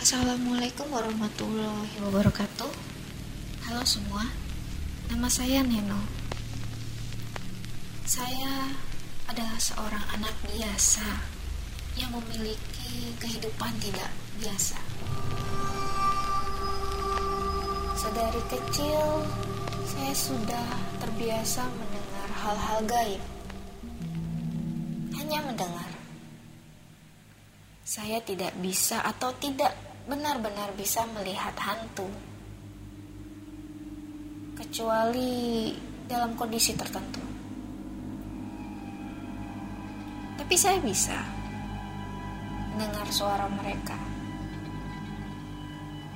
Assalamualaikum warahmatullahi wabarakatuh. Halo semua, nama saya Neno. Saya adalah seorang anak biasa yang memiliki kehidupan tidak biasa. Sedari kecil, saya sudah terbiasa mendengar hal-hal gaib. Hanya mendengar. Saya tidak bisa atau tidak benar-benar bisa melihat hantu. Kecuali dalam kondisi tertentu. Tapi saya bisa mendengar suara mereka.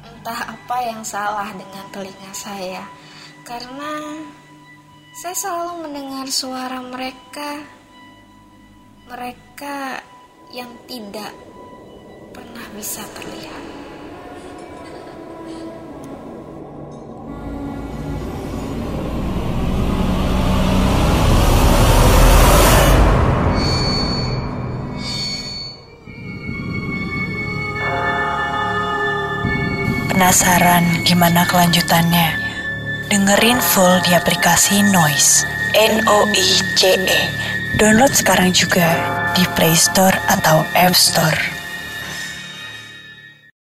Entah apa yang salah dengan telinga saya, karena saya selalu mendengar suara mereka. Mereka yang tidak pernah bisa terlihat. Penasaran gimana kelanjutannya? Dengerin full di aplikasi Noise. N-O-I-C-E. Download sekarang juga di Play Store atau App Store.